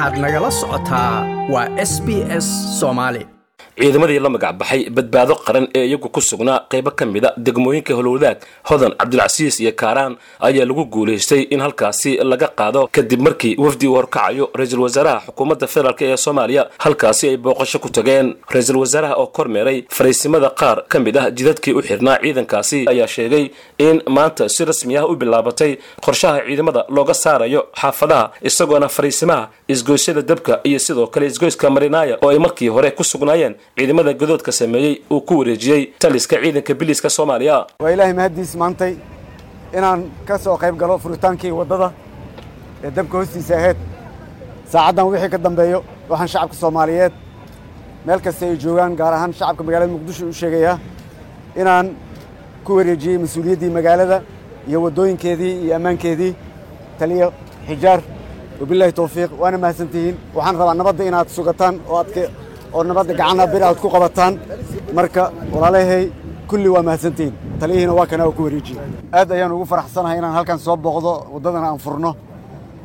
waxaad nagala socotaa waa s b s soomaali ciidamadii la magac baxay badbaado qaran ee iyagu ku sugnaa qaybo ka mida degmooyinka holowdaag hodan cabdilcasiis iyo kaaraan ayaa lagu guulaystay in halkaasi laga qaado kadib markii wafdi uu horkacayo ra'iisul wasaaraha xukuumadda federaalk ee soomaaliya. Halkaasi ay booqasho ku tageen ra'iisul wasaaraha oo kormeeray fariisimada qaar ka mid ah jidadkii u xirnaa ciidankaasi ayaa sheegay in maanta si rasmi ah u bilaabatay qorshaha ciidamada looga saarayo xaafadaha isagoona fariisimaha isgoysyada dabka iyo sidoo kale isgoyska marinaaya oo ay markii hore ku sugnaayeen ciidamada godoodka sameeyey uu ku wareejiyey taliska ciidanka biliiska soomaaliya. Waa ilaahay mahaddiis maantay inaan ka soo qayb galo furitaankii waddada ee dabka hoostiisa ahayd. Saacaddan wixii ka dambeeyo waxaan shacabka soomaaliyeed meel kasta ay joogaan gaar ahaan shacabka magaalada muqdisho u sheegayaa inaan ku wareejiyey mas'uuliyaddii magaalada iyo waddooyinkeedii iyo ammaankeedii. Taliya xijaar wabilaahi tawfiiq waana mahadsantihiin. Waxaan rabaa nabadda inaad sugataan oo aad oo nabadda gacana bir aad ku qabataan. Marka walaalahay kulli waa mahadsantihiin taliyihiina waa kana oo ku wareejiye. Aad ayaan ugu faraxsanahay inaan halkan soo booqdo waddadana aan furno.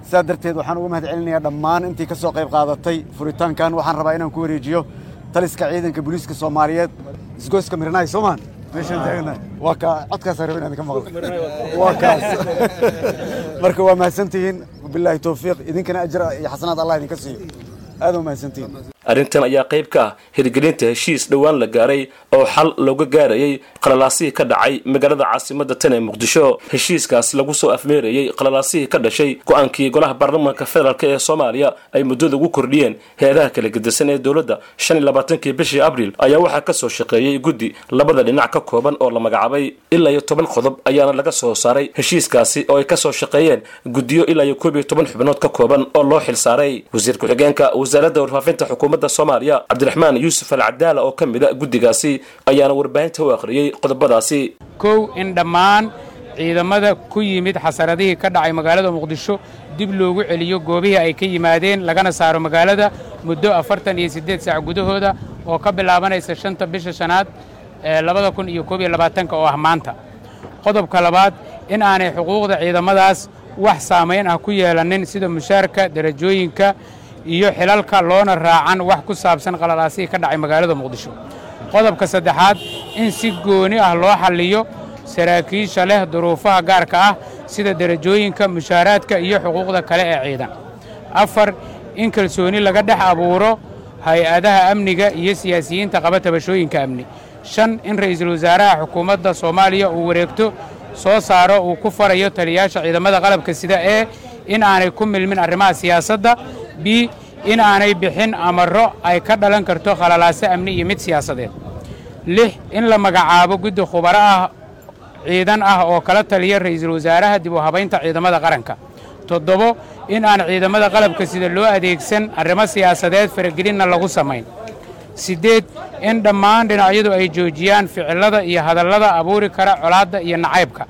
Sidaa darteed waxaan uga mahad celinayaa dhammaan intii ka soo qayb qaadatay furitaankan. Waxaan rabaa inaan ku wareejiyo taliska ciidanka booliiska soomaaliyeed. Isgoyska mirnaay soomaan meeshaan taaganahay waa ka codkaasaan raba inaan ka maqlo waa kaas marka waa mahadsantihiin wabilaahi tawfiiq. Idinkana ajra iyo xasanaad allah idinka siiyo. Aad waa mahadsantihiin arrintan ayaa qayb ka ah hirgelinta heshiis dhowaan la gaaray oo xal looga gaarayay qalalaasihii ka dhacay magaalada caasimadda tan ee muqdisho. Heshiiskaas lagu soo afmeerayey qalalaasihii ka dhashay go'aankii golaha baarlamaanka federaalk ee soomaaliya ay muddada ugu kordhiyeen. Heedaha kala gedisan ee dowladda shan iyo labaatankii bishii abriil ayaa waxaa ka soo shaqeeyey guddi labada dhinac ka kooban oo la magacaabay. Ilaa iyo toban qodob ayaana laga soo saaray. Heshiiskaasi oo ay ka soo shaqeeyeen guddiyo ilaa iyo koob iyo toban xubnood ka kooban oo loo xil saaray. Wasiir ku-xigeenka wasaaradda warfaafinta xukuumadda soomaaliya cabdiraxmaan yuusuf alcadaala oo ka mida guddigaasi ayaana warbaahinta u akhriyey qodobadaasi. Kow in dhammaan ciidamada ku yimid xasaradihii ka dhacay magaalada muqdisho dib loogu celiyo goobihii ay ka yimaadeen lagana saaro magaalada muddo afartan iyo siddeed saac gudahooda oo ka bilaabanaysa shanta bisha shanaad labada kun iyo koob iyo labaatanka oo ah maanta. Qodobka labaad in aanay xuquuqda ciidamadaas wax saamayn ah ku yeelanin sida mushaarka derajooyinka iyo xilalka loona raacan wax ku saabsan qalalaasihii ka dhacay magaalada muqdisho. Qodobka saddexaad in si gooni ah loo xalliyo saraakiisha leh duruufaha gaarka ah sida derajooyinka mushaaraadka iyo xuquuqda kale ee ciidan. Afar in kalsooni laga dhex abuuro hay'adaha amniga iyo siyaasiyiinta qaba tabashooyinka amni. Shan in ra'iisul wasaaraha xukuumadda soomaaliya uu wareegto soo saaro uu ku farayo taliyaasha ciidamada qalabka sida ee in aanay ku milmin arrimaha siyaasadda b in aanay bixin amarro ay ka dhalan karto khalalaaso amni iyo mid siyaasadeed. Lix in la magacaabo guddi khubaro ah ciidan ah oo kala taliya ra'iisul wasaaraha dib u habaynta ciidamada qaranka. Toddobo in aan ciidamada qalabka sida loo adeegsan arrimo siyaasadeed faragelinna lagu samayn. Siddeed in dhammaan dhinacyadu ay joojiyaan ficillada iyo hadallada abuuri kara colaadda iyo nacaybka.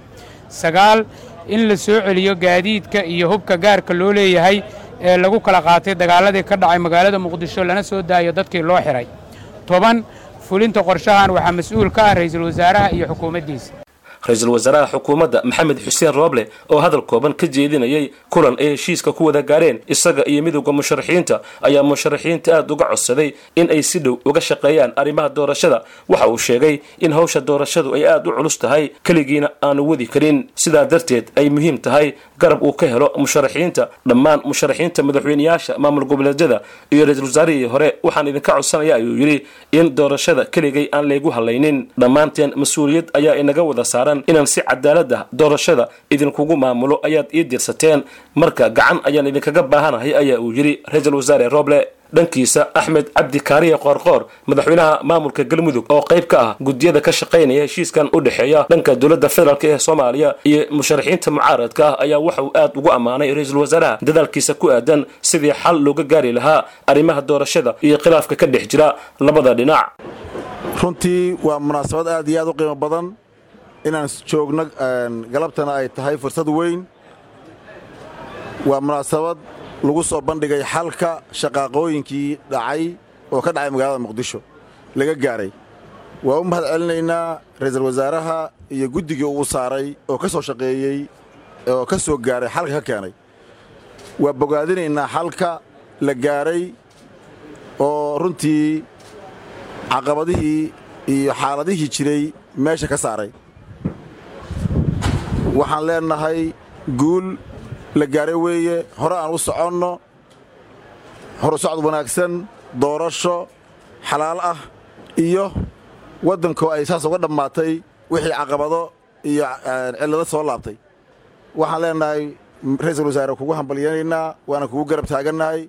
Sagaal in la soo celiyo gaadiidka iyo hubka gaarka loo leeyahay ee lagu kala qaatay dagaaladii ka dhacay magaalada muqdisho lana soo daayo dadkii loo xidhay toban fulinta qorshahan waxaa mas'uul ka ah ra'iisul wasaaraha iyo xukuumaddiisa ra'iisul wasaaraha xukuumadda maxamed xuseen rooble oo hadal kooban ka jeedinayay kulan ay heshiiska ku wada gaareen isaga iyo midowda musharaxiinta ayaa musharaxiinta aad uga codsaday in ay si dhow uga shaqeeyaan arrimaha doorashada. Waxa uu sheegay in hawsha doorashadu ay aad u culus tahay keligiina aanu wadi karin. Sidaa darteed ay muhiim tahay garab uu ka helo musharaxiinta. Dhammaan musharaxiinta madaxweyneyaasha maamul goboleedyada iyo ra'iisul wasaarihii hore waxaan idinka codsanaya ayuu yidhi in doorashada keligay aan laygu hadlaynin dhammaanteen mas'uuliyad ayaa inaga wada saaran inaan si cadaalad ah doorashada idinkugu maamulo ayaad ii dirsateen. Marka gacan ayaan idinkaga baahanahay ayaa uu yidhi ra'iisul wasaare rooble dhankiisa axmed cabdi kaariye qoorqoor madaxweynaha maamulka galmudug oo qayb ka ah guddiyada ka shaqaynaya heshiiskan u dhexeeya dhanka dowladda federaalk ee soomaaliya iyo musharaxiinta mucaaradka ah ayaa waxa uu aad ugu ammaanay ra'iisul wasaaraha. Dadaalkiisa ku aadan sidii xal looga gaari lahaa arrimaha doorashada iyo khilaafka ka dhex jira labada dhinac. Runtii waa munaasabad aad iyo aad u qiimo badan inaan joogno galabtana ay tahay fursad weyn. Waa munaasabad lagu soo bandhigay xalka shaqaaqooyinkii dhacay oo ka dhacay magaalada muqdisho laga gaaray. Waa u mahad celinaynaa ra'iisul wasaaraha iyo guddigii uu saaray oo ka soo shaqeeyey oo ka soo gaaray xalka ka keenay. Waa bogaadinaynaa xalka la gaaray oo runtii caqabadihii iyo xaaladihii jiray meesha ka saaray waxaan leenahay guul la gaaray weeye. Hore aan u soconno. Horu socod wanaagsan doorasho xalaal ah iyo waddankoo ay saas uga dhammaatay wixii caqabado iyo cillado soo laabtay. Waxaan leenahay ra'iisul wasaare kugu hambalyanaynaa waana kugu garab taagannahay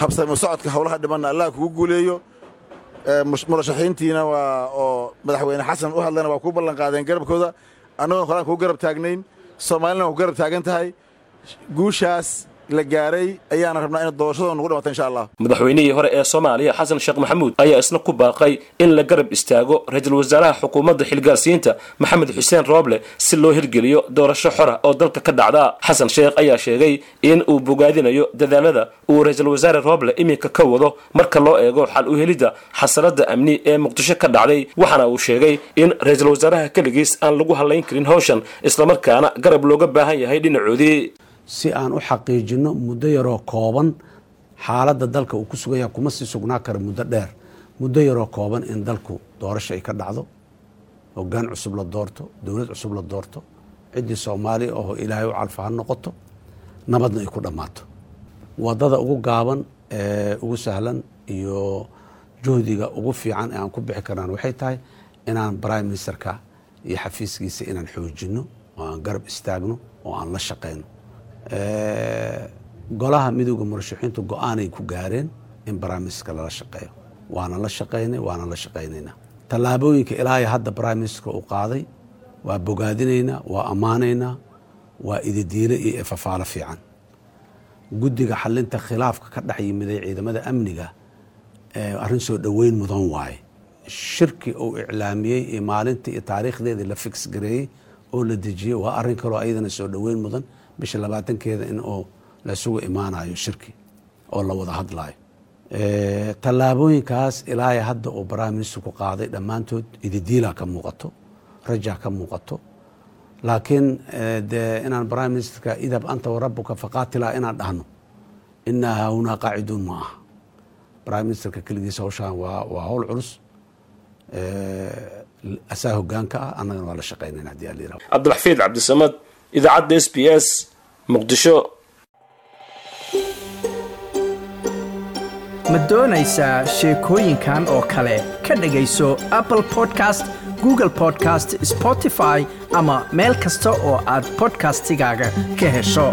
habsami socodka howlaha dhimanna allah kugu guuleeyo. Murashaxiintiina waa oo madaxweyne xasan u hadlayna waa kuu ballan qaadeen garabkooda annagoon horaan kugu garab taagnayn. Soomaalina waa ku garab taagan tahay. Guushaas la gaaray ayaana rabnaa in doorashadoo nugu dhamato insha allah. Madaxweynihii hore ee soomaaliya xasan sheekh maxamuud ayaa isna ku baaqay in la garab istaago ra'iisul wasaaraha xukuumadda xilgaarsiinta maxamed xuseen rooble si loo hirgeliyo doorasho xora oo dalka ka dhacda. Xasan sheekh ayaa sheegay in uu bogaadinayo dadaalada uu ra'iisul wasaare rooble iminka ka wado marka loo eego xal u helidda xasaladda amni ee muqdisho ka dhacday. Waxaana uu sheegay in ra'iisul wasaaraha keligiis aan lagu hadlayn karin howshan islamarkaana garab looga baahan yahay dhinacoodii si aan u xaqiijinno muddo yaroo kooban xaaladda dalka uu ku sugan yaha kuma sii sugnaa kara muddo dheer. Muddo yaroo kooban in dalku doorasho ay ka dhacdo hoggaan cusub la doorto dowlad cusub la doorto ciddii soomaali oo ilaahay u calfa ha noqoto nabadna ay ku dhammaato. Waddada ugu gaaban ee ugu sahlan iyo juhdiga ugu fiican ee aan ku bixi karnaan waxay tahay inaan prime ministerka iyo xafiiskiisa inaan xoojinno oo aan garab istaagno oo aan la shaqayno golaha midooda murashaxiintu go'aanay ku gaareen in brimisterka lala shaqeeyo. Waana la shaqaynay waana la shaqaynaynaa tallaabooyinka ilaahay hadda briministerka uu qaaday waa bogaadinaynaa waa ammaanaynaa waa ididiile iyo efafaalo fiican. Guddiga xalinta khilaafka ka dhex yimiday ciidamada amniga arrin soo dhoweyn mudan waaye. Shirki uu iclaamiyey iyo maalintii iyo taariikhdeedii la fix gareeyey oo la dejiyey waa arrin kaloo ayadana soo dhoweyn mudan bisha labaatankeeda in uu laisugu imaanayo shirki oo la wada hadlayo tallaabooyinkaas ilaahay hadda uu prime ministerku qaaday dhammaantood ididiilaa ka muuqato rajaa ka muuqato. Laakiin dee inaan prime ministerka idab anta warabuka faqaatilaa inaan dhahno inaa haahunaa qaaciduun ma aha. Prime ministerka keligiis hawshaan waa hawl culus. Asaa hogaanka ah annagana waa la shaqaynayna haddii ala yiraahdo. Cabdiraxfiid cabdisamad idaacadda s b s muqdisho. Ma doonaysaa sheekooyinkan oo kale? Ka dhegayso apple podcast google podcast spotify ama meel kasta oo aad bodkastigaaga ka hesho